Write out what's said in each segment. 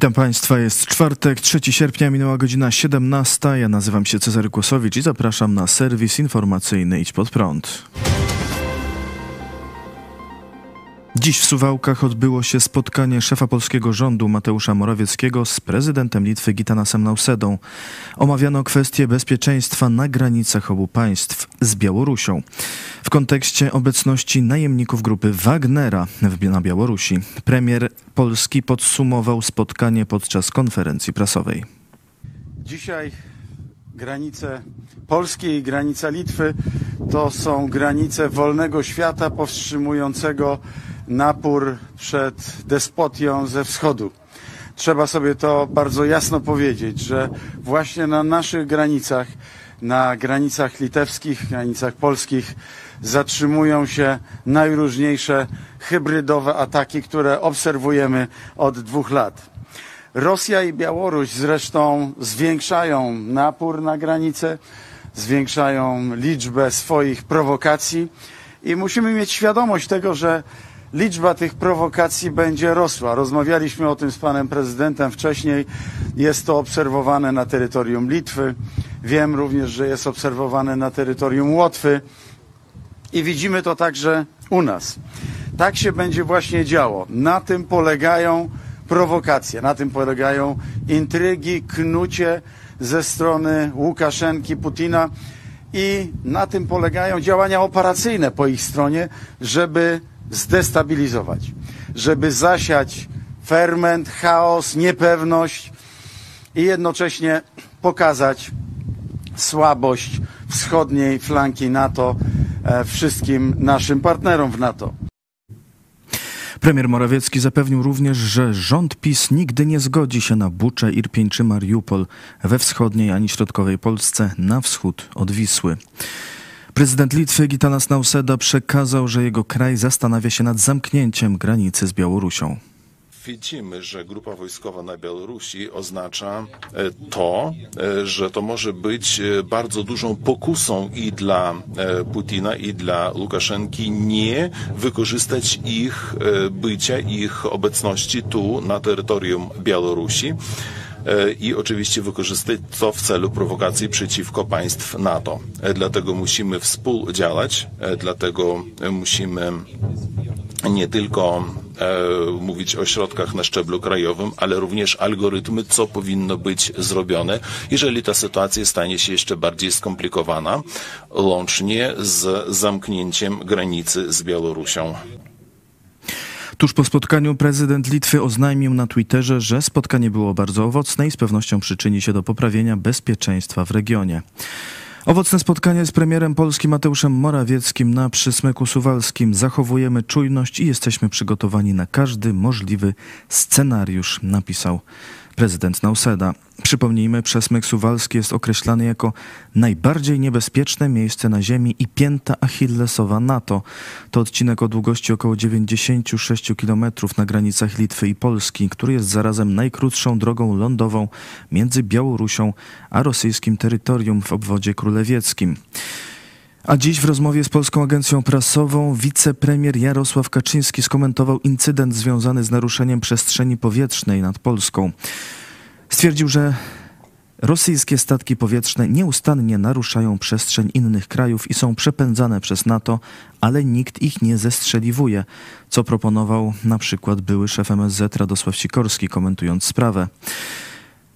Witam Państwa, jest czwartek, 3 sierpnia, minęła godzina 17. Ja nazywam się Cezary Kłosowicz i zapraszam na serwis informacyjny Idź Pod Prąd. Dziś w Suwałkach odbyło się spotkanie szefa polskiego rządu Mateusza Morawieckiego z prezydentem Litwy Gitanasem Nausedą. Omawiano kwestie bezpieczeństwa na granicach obu państw z Białorusią. W kontekście obecności najemników grupy Wagnera na Białorusi premier Polski podsumował spotkanie podczas konferencji prasowej. Dzisiaj granice Polski i granica Litwy to są granice wolnego świata powstrzymującego napór przed despotią ze wschodu. Trzeba sobie to bardzo jasno powiedzieć, że właśnie na naszych granicach, na granicach litewskich, granicach polskich zatrzymują się najróżniejsze hybrydowe ataki, które obserwujemy od dwóch lat. Rosja i Białoruś zresztą zwiększają napór na granicę, zwiększają liczbę swoich prowokacji i musimy mieć świadomość tego, że liczba tych prowokacji będzie rosła. Rozmawialiśmy o tym z panem prezydentem wcześniej. Jest to obserwowane na terytorium Litwy. Wiem również, że jest obserwowane na terytorium Łotwy. I widzimy to także u nas. Tak się będzie właśnie działo. Na tym polegają prowokacje, na tym polegają intrygi, knucie ze strony Łukaszenki, Putina i na tym polegają działania operacyjne po ich stronie, żeby zdestabilizować, żeby zasiać ferment, chaos, niepewność i jednocześnie pokazać słabość wschodniej flanki NATO wszystkim naszym partnerom w NATO. Premier Morawiecki zapewnił również, że rząd PiS nigdy nie zgodzi się na Buczę, Irpień czy Mariupol we wschodniej ani środkowej Polsce na wschód od Wisły. Prezydent Litwy Gitanas Nauseda przekazał, że jego kraj zastanawia się nad zamknięciem granicy z Białorusią. Widzimy, że grupa wojskowa na Białorusi oznacza to, że to może być bardzo dużą pokusą i dla Putina, i dla Łukaszenki nie wykorzystać ich bycia, ich obecności tu na terytorium Białorusi i oczywiście wykorzystać to w celu prowokacji przeciwko państw NATO. Dlatego musimy współdziałać, dlatego musimy nie tylko e, mówić o środkach na szczeblu krajowym, ale również algorytmy, co powinno być zrobione, jeżeli ta sytuacja stanie się jeszcze bardziej skomplikowana, łącznie z zamknięciem granicy z Białorusią. Tuż po spotkaniu prezydent Litwy oznajmił na Twitterze, że spotkanie było bardzo owocne i z pewnością przyczyni się do poprawienia bezpieczeństwa w regionie. Owocne spotkanie z premierem Polski Mateuszem Morawieckim na Przysmyku Suwalskim. Zachowujemy czujność i jesteśmy przygotowani na każdy możliwy scenariusz, napisał prezydent Nauseda. Przypomnijmy, przesmyk suwalski jest określany jako najbardziej niebezpieczne miejsce na Ziemi i pięta achillesowa NATO. To odcinek o długości około 96 km na granicach Litwy i Polski, który jest zarazem najkrótszą drogą lądową między Białorusią a rosyjskim terytorium w obwodzie królewieckim. A dziś w rozmowie z Polską Agencją Prasową wicepremier Jarosław Kaczyński skomentował incydent związany z naruszeniem przestrzeni powietrznej nad Polską. Stwierdził, że rosyjskie statki powietrzne nieustannie naruszają przestrzeń innych krajów i są przepędzane przez NATO, ale nikt ich nie zestrzeliwuje, co proponował na przykład były szef MSZ Radosław Sikorski komentując sprawę.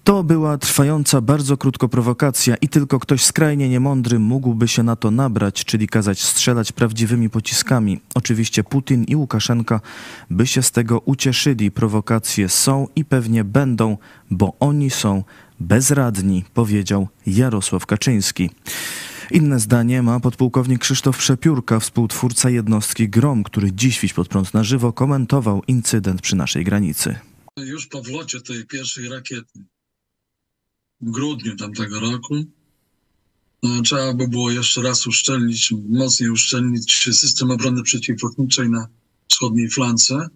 To była trwająca bardzo krótko prowokacja i tylko ktoś skrajnie niemądry mógłby się na to nabrać, czyli kazać strzelać prawdziwymi pociskami. Oczywiście Putin i Łukaszenka by się z tego ucieszyli. Prowokacje są i pewnie będą, bo oni są bezradni, powiedział Jarosław Kaczyński. Inne zdanie ma podpułkownik Krzysztof Przepiórka, współtwórca jednostki GROM, który dziś Wiś pod prąd na żywo komentował incydent przy naszej granicy. Już po wlocie tej pierwszej rakiety grudniu tamtego roku. Trzeba by było jeszcze raz uszczelnić, mocniej uszczelnić system obrony przeciwlotniczej na wschodniej flance,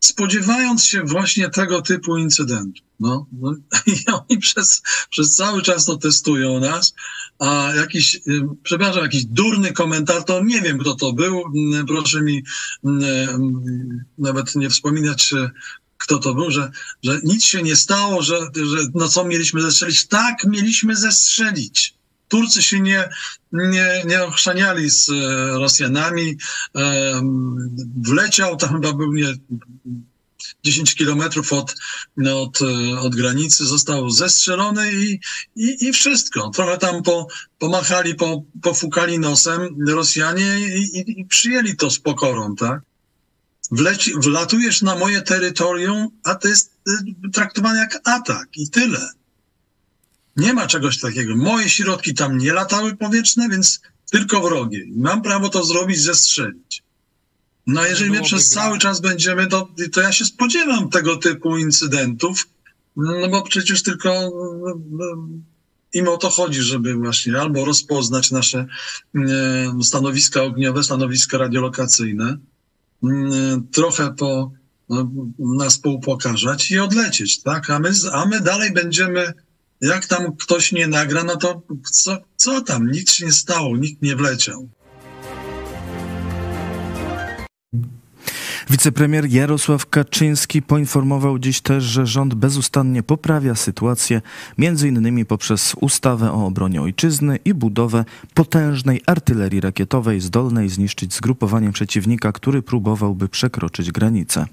spodziewając się właśnie tego typu incydentu. No, no i oni przez, przez cały czas to testują nas, a jakiś, przepraszam, jakiś durny komentator, nie wiem kto to był, proszę mi nawet nie wspominać kto to był, że, że nic się nie stało, że, że no co mieliśmy zestrzelić? Tak, mieliśmy zestrzelić. Turcy się nie, nie, nie ochrzaniali z e, Rosjanami. E, wleciał, tam chyba był nie, 10 kilometrów od, no, od, e, od granicy, został zestrzelony i, i, i wszystko. Trochę tam po, pomachali, po, pofukali nosem Rosjanie i, i, i przyjęli to z pokorą, tak? Wleci, wlatujesz na moje terytorium, a to jest traktowane jak atak i tyle. Nie ma czegoś takiego. Moje środki tam nie latały powietrzne, więc tylko wrogie. Mam prawo to zrobić, zestrzelić. No jeżeli my przez cały czas będziemy, to, to ja się spodziewam tego typu incydentów, no bo przecież tylko no, im o to chodzi, żeby właśnie albo rozpoznać nasze stanowiska ogniowe, stanowiska radiolokacyjne, trochę po no, nas poupokarzać i odlecieć, tak? A my, a my dalej będziemy jak tam ktoś nie nagra, no to co, co tam? Nic się nie stało, nikt nie wleciał. Wicepremier Jarosław Kaczyński poinformował dziś też, że rząd bezustannie poprawia sytuację, między innymi poprzez ustawę o obronie ojczyzny i budowę potężnej artylerii rakietowej zdolnej zniszczyć zgrupowanie przeciwnika, który próbowałby przekroczyć granicę.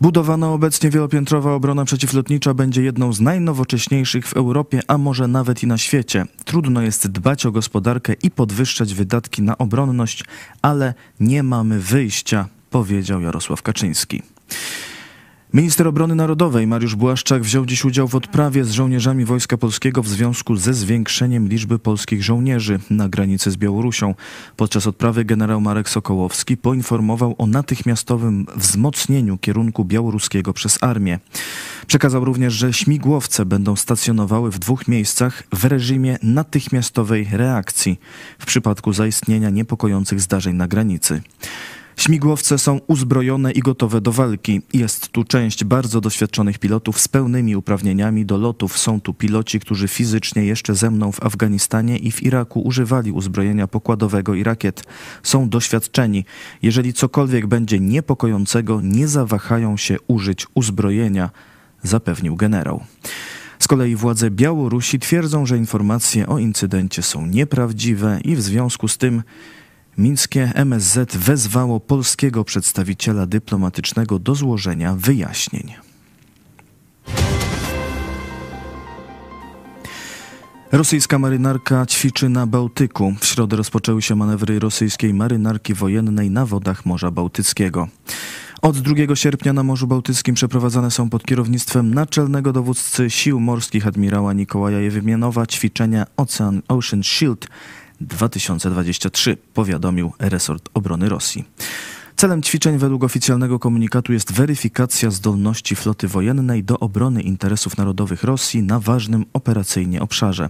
Budowana obecnie wielopiętrowa obrona przeciwlotnicza będzie jedną z najnowocześniejszych w Europie, a może nawet i na świecie. Trudno jest dbać o gospodarkę i podwyższać wydatki na obronność, ale nie mamy wyjścia, powiedział Jarosław Kaczyński. Minister Obrony Narodowej Mariusz Błaszczak wziął dziś udział w odprawie z żołnierzami Wojska Polskiego w związku ze zwiększeniem liczby polskich żołnierzy na granicy z Białorusią. Podczas odprawy generał Marek Sokołowski poinformował o natychmiastowym wzmocnieniu kierunku białoruskiego przez armię. Przekazał również, że śmigłowce będą stacjonowały w dwóch miejscach w reżimie natychmiastowej reakcji w przypadku zaistnienia niepokojących zdarzeń na granicy. Śmigłowce są uzbrojone i gotowe do walki. Jest tu część bardzo doświadczonych pilotów z pełnymi uprawnieniami do lotów. Są tu piloci, którzy fizycznie jeszcze ze mną w Afganistanie i w Iraku używali uzbrojenia pokładowego i rakiet. Są doświadczeni. Jeżeli cokolwiek będzie niepokojącego, nie zawahają się użyć uzbrojenia, zapewnił generał. Z kolei władze Białorusi twierdzą, że informacje o incydencie są nieprawdziwe i w związku z tym Mińskie MSZ wezwało polskiego przedstawiciela dyplomatycznego do złożenia wyjaśnień. Rosyjska marynarka ćwiczy na Bałtyku. W środę rozpoczęły się manewry rosyjskiej marynarki wojennej na wodach Morza Bałtyckiego. Od 2 sierpnia na Morzu Bałtyckim przeprowadzane są pod kierownictwem naczelnego dowódcy sił morskich admirała Nikołaja Jewimianowa ćwiczenia Ocean Ocean Shield 2023, powiadomił resort obrony Rosji. Celem ćwiczeń według oficjalnego komunikatu jest weryfikacja zdolności floty wojennej do obrony interesów narodowych Rosji na ważnym operacyjnie obszarze.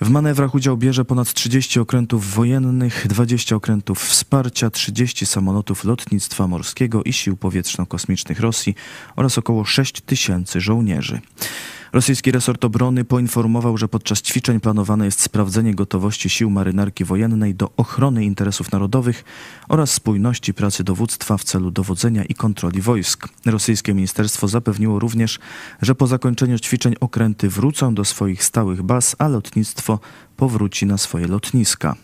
W manewrach udział bierze ponad 30 okrętów wojennych, 20 okrętów wsparcia, 30 samolotów lotnictwa morskiego i sił powietrzno-kosmicznych Rosji oraz około 6 tysięcy żołnierzy. Rosyjski resort obrony poinformował, że podczas ćwiczeń planowane jest sprawdzenie gotowości sił marynarki wojennej do ochrony interesów narodowych oraz spójności pracy dowództwa w celu dowodzenia i kontroli wojsk. Rosyjskie ministerstwo zapewniło również, że po zakończeniu ćwiczeń okręty wrócą do swoich stałych baz, a lotnictwo powróci na swoje lotniska.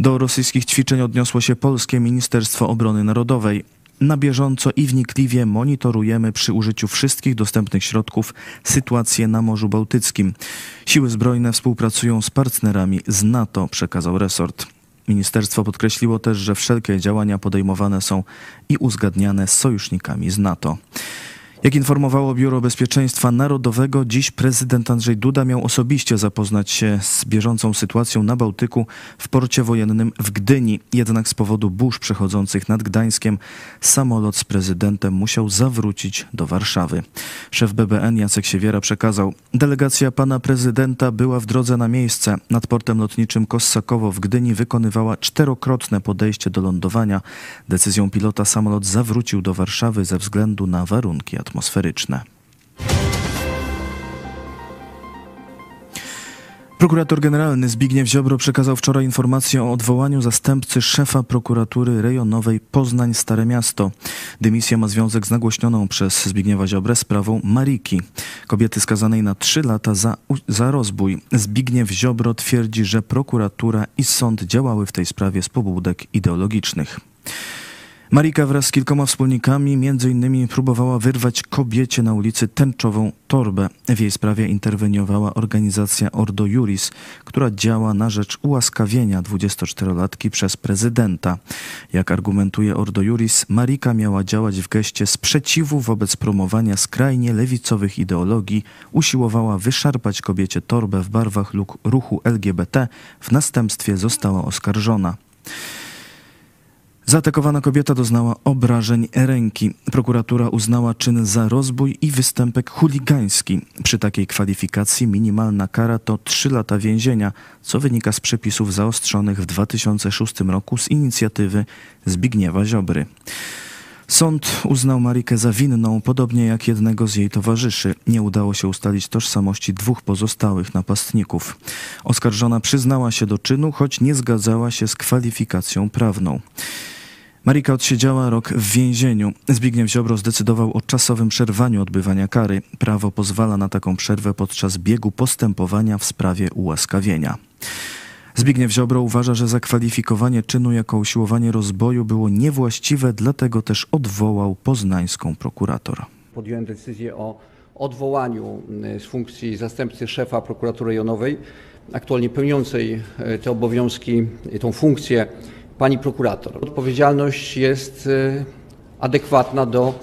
Do rosyjskich ćwiczeń odniosło się polskie Ministerstwo Obrony Narodowej. Na bieżąco i wnikliwie monitorujemy przy użyciu wszystkich dostępnych środków sytuację na Morzu Bałtyckim. Siły zbrojne współpracują z partnerami z NATO, przekazał resort. Ministerstwo podkreśliło też, że wszelkie działania podejmowane są i uzgadniane z sojusznikami z NATO. Jak informowało Biuro Bezpieczeństwa Narodowego, dziś prezydent Andrzej Duda miał osobiście zapoznać się z bieżącą sytuacją na Bałtyku w porcie wojennym w Gdyni. Jednak z powodu burz przechodzących nad Gdańskiem samolot z prezydentem musiał zawrócić do Warszawy. Szef BBN Jacek Siewiera przekazał, delegacja pana prezydenta była w drodze na miejsce. Nad portem lotniczym Kossakowo w Gdyni wykonywała czterokrotne podejście do lądowania. Decyzją pilota samolot zawrócił do Warszawy ze względu na warunki atmosferyczne atmosferyczne. Prokurator generalny Zbigniew Ziobro przekazał wczoraj informację o odwołaniu zastępcy szefa prokuratury rejonowej Poznań Stare Miasto. Dymisja ma związek z nagłośnioną przez Zbigniewa Ziobrę sprawą Mariki, kobiety skazanej na trzy lata za, za rozbój. Zbigniew Ziobro twierdzi, że prokuratura i sąd działały w tej sprawie z pobudek ideologicznych. Marika wraz z kilkoma wspólnikami innymi próbowała wyrwać kobiecie na ulicy tęczową torbę. W jej sprawie interweniowała organizacja Ordo Juris, która działa na rzecz ułaskawienia 24-latki przez prezydenta. Jak argumentuje Ordo Juris, Marika miała działać w geście sprzeciwu wobec promowania skrajnie lewicowych ideologii, usiłowała wyszarpać kobiecie torbę w barwach ruchu LGBT, w następstwie została oskarżona. Zaatakowana kobieta doznała obrażeń ręki. Prokuratura uznała czyn za rozbój i występek chuligański. Przy takiej kwalifikacji minimalna kara to 3 lata więzienia, co wynika z przepisów zaostrzonych w 2006 roku z inicjatywy Zbigniewa Ziobry. Sąd uznał Marikę za winną, podobnie jak jednego z jej towarzyszy. Nie udało się ustalić tożsamości dwóch pozostałych napastników. Oskarżona przyznała się do czynu, choć nie zgadzała się z kwalifikacją prawną. Marika odsiedziała rok w więzieniu. Zbigniew Ziobro zdecydował o czasowym przerwaniu odbywania kary. Prawo pozwala na taką przerwę podczas biegu postępowania w sprawie ułaskawienia. Zbigniew Ziobro uważa, że zakwalifikowanie czynu jako usiłowanie rozboju było niewłaściwe, dlatego też odwołał poznańską prokurator. Podjąłem decyzję o odwołaniu z funkcji zastępcy szefa prokuratury rejonowej, aktualnie pełniącej e, te obowiązki, tą funkcję pani prokurator. Odpowiedzialność jest e, adekwatna do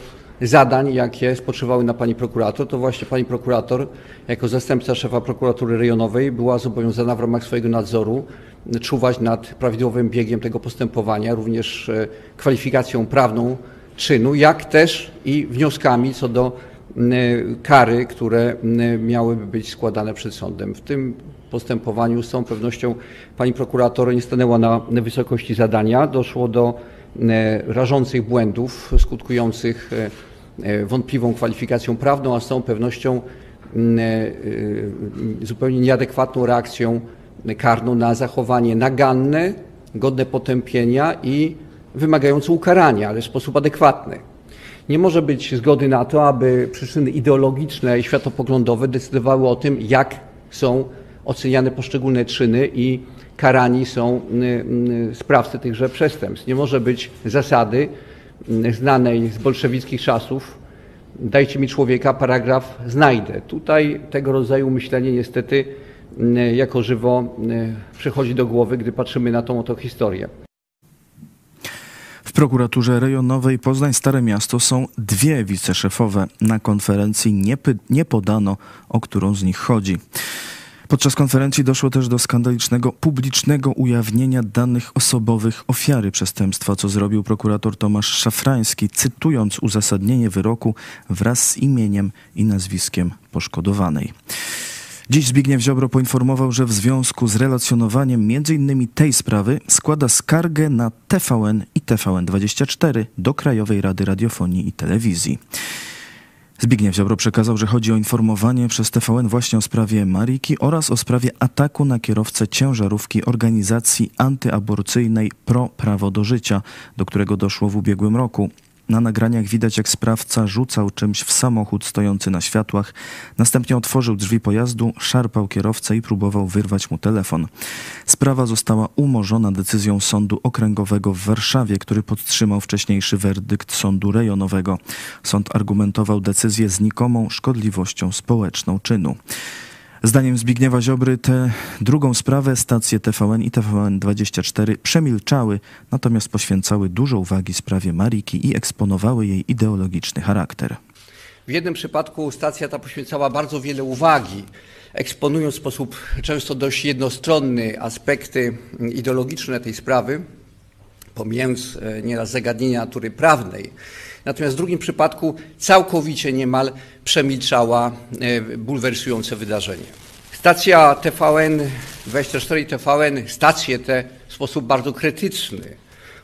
zadań, jakie spoczywały na pani prokurator. To właśnie pani prokurator, jako zastępca szefa prokuratury rejonowej, była zobowiązana w ramach swojego nadzoru czuwać nad prawidłowym biegiem tego postępowania, również e, kwalifikacją prawną czynu, jak też i wnioskami co do kary, które miałyby być składane przed sądem. W tym postępowaniu z całą pewnością pani prokurator nie stanęła na wysokości zadania. Doszło do rażących błędów skutkujących e, e, wątpliwą kwalifikacją prawną, a z całą pewnością e, zupełnie nieadekwatną reakcją karną na zachowanie naganne, godne potępienia i wymagające ukarania, ale w sposób adekwatny. Nie może być zgody na to, aby przyczyny ideologiczne i światopoglądowe decydowały o tym, jak są oceniane poszczególne czyny i karani są sprawcy tychże przestępstw. Nie może być zasady znanej z bolszewickich czasów, dajcie mi człowieka, paragraf znajdę. Tutaj tego rodzaju myślenie niestety jako żywo przychodzi do głowy, gdy patrzymy na tą oto historię. W prokuraturze rejonowej Poznań Stare Miasto są dwie wiceszefowe. Na konferencji nie, nie podano, o którą z nich chodzi. Podczas konferencji doszło też do skandalicznego publicznego ujawnienia danych osobowych ofiary przestępstwa, co zrobił prokurator Tomasz Szafrański, cytując uzasadnienie wyroku wraz z imieniem i nazwiskiem poszkodowanej. Dziś Zbigniew Ziobro poinformował, że w związku z relacjonowaniem m.in. tej sprawy składa skargę na TVN i TVN24 do Krajowej Rady Radiofonii i Telewizji. Zbigniew Ziobro przekazał, że chodzi o informowanie przez TVN właśnie o sprawie Mariki oraz o sprawie ataku na kierowcę ciężarówki organizacji antyaborcyjnej Pro Prawo do Życia, do którego doszło w ubiegłym roku. Na nagraniach widać, jak sprawca rzucał czymś w samochód stojący na światłach, następnie otworzył drzwi pojazdu, szarpał kierowcę i próbował wyrwać mu telefon. Sprawa została umorzona decyzją Sądu Okręgowego w Warszawie, który podtrzymał wcześniejszy werdykt Sądu Rejonowego. Sąd argumentował decyzję znikomą szkodliwością społeczną czynu. Zdaniem Zbigniewa Ziobry tę drugą sprawę stacje TVN i TVN24 przemilczały, natomiast poświęcały dużo uwagi sprawie Mariki i eksponowały jej ideologiczny charakter. W jednym przypadku stacja ta poświęcała bardzo wiele uwagi, eksponując w sposób często dość jednostronny aspekty ideologiczne tej sprawy, pomijając e, nieraz zagadnienia natury prawnej. Natomiast w drugim przypadku całkowicie niemal przemilczała e, bulwersujące wydarzenie. Stacja TVN24 i TVN, stacje te w sposób bardzo krytyczny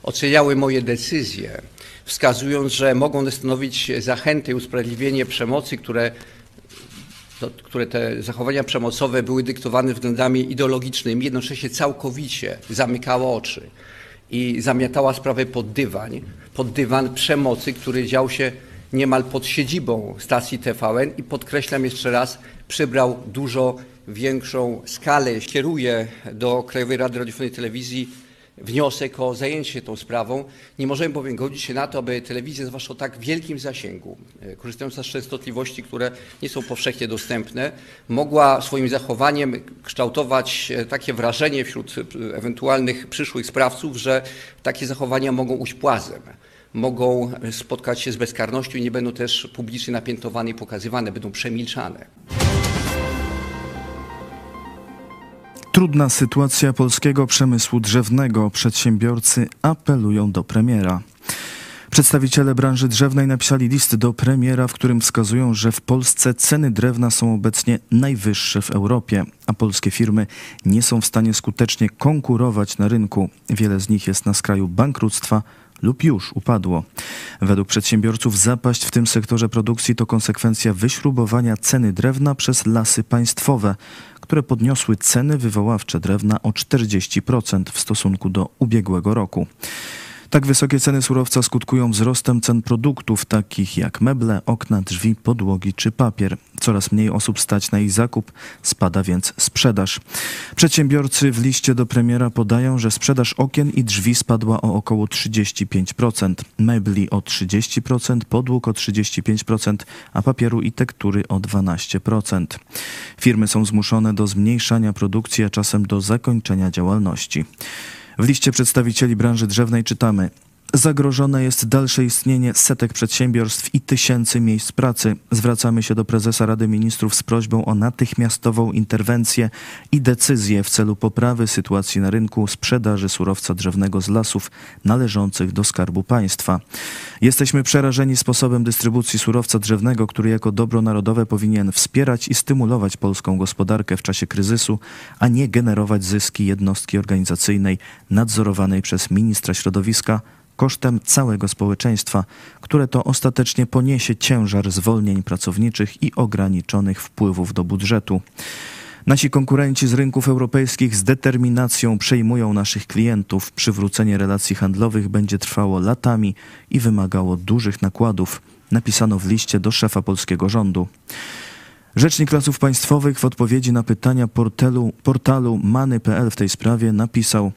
oceniały moje decyzje, wskazując, że mogą one stanowić zachętę i usprawiedliwienie przemocy, które to, które te zachowania przemocowe były dyktowane względami ideologicznymi, jednocześnie całkowicie zamykała oczy i zamiatała sprawę pod dywan, pod dywan przemocy, który dział się niemal pod siedzibą stacji TVN i podkreślam jeszcze raz, przybrał dużo większą skalę. Kieruję do Krajowej Rady Radiofonii i Telewizji wniosek o zajęcie się tą sprawą. Nie możemy bowiem godzić się na to, aby telewizja, zwłaszcza o tak wielkim zasięgu, e, korzystająca z częstotliwości, które nie są powszechnie dostępne, mogła swoim zachowaniem kształtować e, takie wrażenie wśród e, ewentualnych przyszłych sprawców, że takie zachowania mogą ujść płazem mogą spotkać się z bezkarnością i nie będą też publicznie napiętowane i pokazywane, będą przemilczane. Trudna sytuacja polskiego przemysłu drzewnego. Przedsiębiorcy apelują do premiera. Przedstawiciele branży drzewnej napisali list do premiera, w którym wskazują, że w Polsce ceny drewna są obecnie najwyższe w Europie, a polskie firmy nie są w stanie skutecznie konkurować na rynku. Wiele z nich jest na skraju bankructwa lub już upadło. Według przedsiębiorców zapaść w tym sektorze produkcji to konsekwencja wyśrubowania ceny drewna przez lasy państwowe, które podniosły ceny wywoławcze drewna o 40% w stosunku do ubiegłego roku. Tak wysokie ceny surowca skutkują wzrostem cen produktów takich jak meble, okna, drzwi, podłogi czy papier. Coraz mniej osób stać na ich zakup, spada więc sprzedaż. Przedsiębiorcy w liście do premiera podają, że sprzedaż okien i drzwi spadła o około 35%, mebli o 30%, podłóg o 35%, a papieru i tektury o 12%. Firmy są zmuszone do zmniejszania produkcji, a czasem do zakończenia działalności. W liście przedstawicieli branży drzewnej czytamy: Zagrożone jest dalsze istnienie setek przedsiębiorstw i tysięcy miejsc pracy. Zwracamy się do prezesa Rady Ministrów z prośbą o natychmiastową interwencję i decyzję w celu poprawy sytuacji na rynku sprzedaży surowca drzewnego z lasów należących do Skarbu Państwa. Jesteśmy przerażeni sposobem dystrybucji surowca drzewnego, który jako dobro narodowe powinien wspierać i stymulować polską gospodarkę w czasie kryzysu, a nie generować zyski jednostki organizacyjnej nadzorowanej przez ministra środowiska kosztem całego społeczeństwa, które to ostatecznie poniesie ciężar zwolnień pracowniczych i ograniczonych wpływów do budżetu. Nasi konkurenci z rynków europejskich z determinacją przejmują naszych klientów. Przywrócenie relacji handlowych będzie trwało latami i wymagało dużych nakładów, napisano w liście do szefa polskiego rządu. Rzecznik Lasów Państwowych w odpowiedzi na pytania portalu, portalu many.pl w tej sprawie napisał: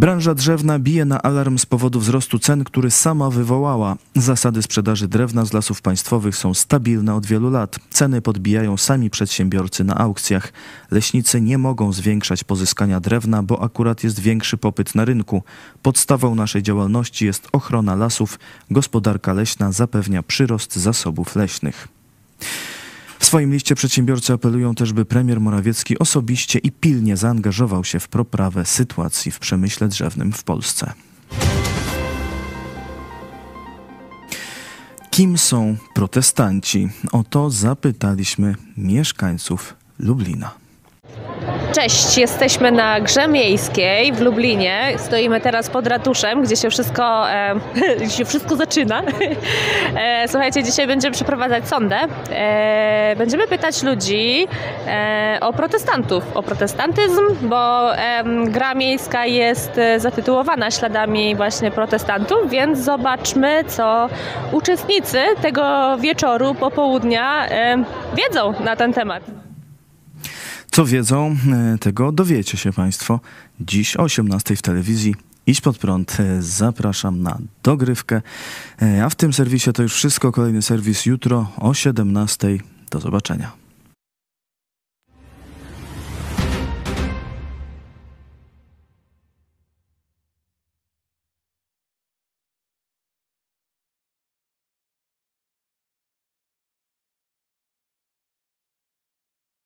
Branża drzewna bije na alarm z powodu wzrostu cen, który sama wywołała. Zasady sprzedaży drewna z lasów państwowych są stabilne od wielu lat. Ceny podbijają sami przedsiębiorcy na aukcjach. Leśnicy nie mogą zwiększać pozyskania drewna, bo akurat jest większy popyt na rynku. Podstawą naszej działalności jest ochrona lasów. Gospodarka leśna zapewnia przyrost zasobów leśnych. W swoim liście przedsiębiorcy apelują też, by premier Morawiecki osobiście i pilnie zaangażował się w poprawę sytuacji w przemyśle drzewnym w Polsce. Kim są protestanci? O to zapytaliśmy mieszkańców Lublina. Cześć, jesteśmy na Grze Miejskiej w Lublinie. Stoimy teraz pod ratuszem, gdzie się wszystko, e, się wszystko zaczyna. E, słuchajcie, dzisiaj będziemy przeprowadzać sondę. E, będziemy pytać ludzi e, o protestantów, o protestantyzm, bo Gra Miejska jest e, zatytułowana śladami właśnie protestantów, więc zobaczmy, co uczestnicy tego wieczoru, popołudnia e, wiedzą na ten temat. Co wiedzą, e, tego dowiecie się Państwo dziś o 18 w telewizji. Iść pod prąd. E, Zapraszam na dogrywkę. E, A w tym serwisie to już wszystko. Kolejny serwis jutro o 17. Do zobaczenia.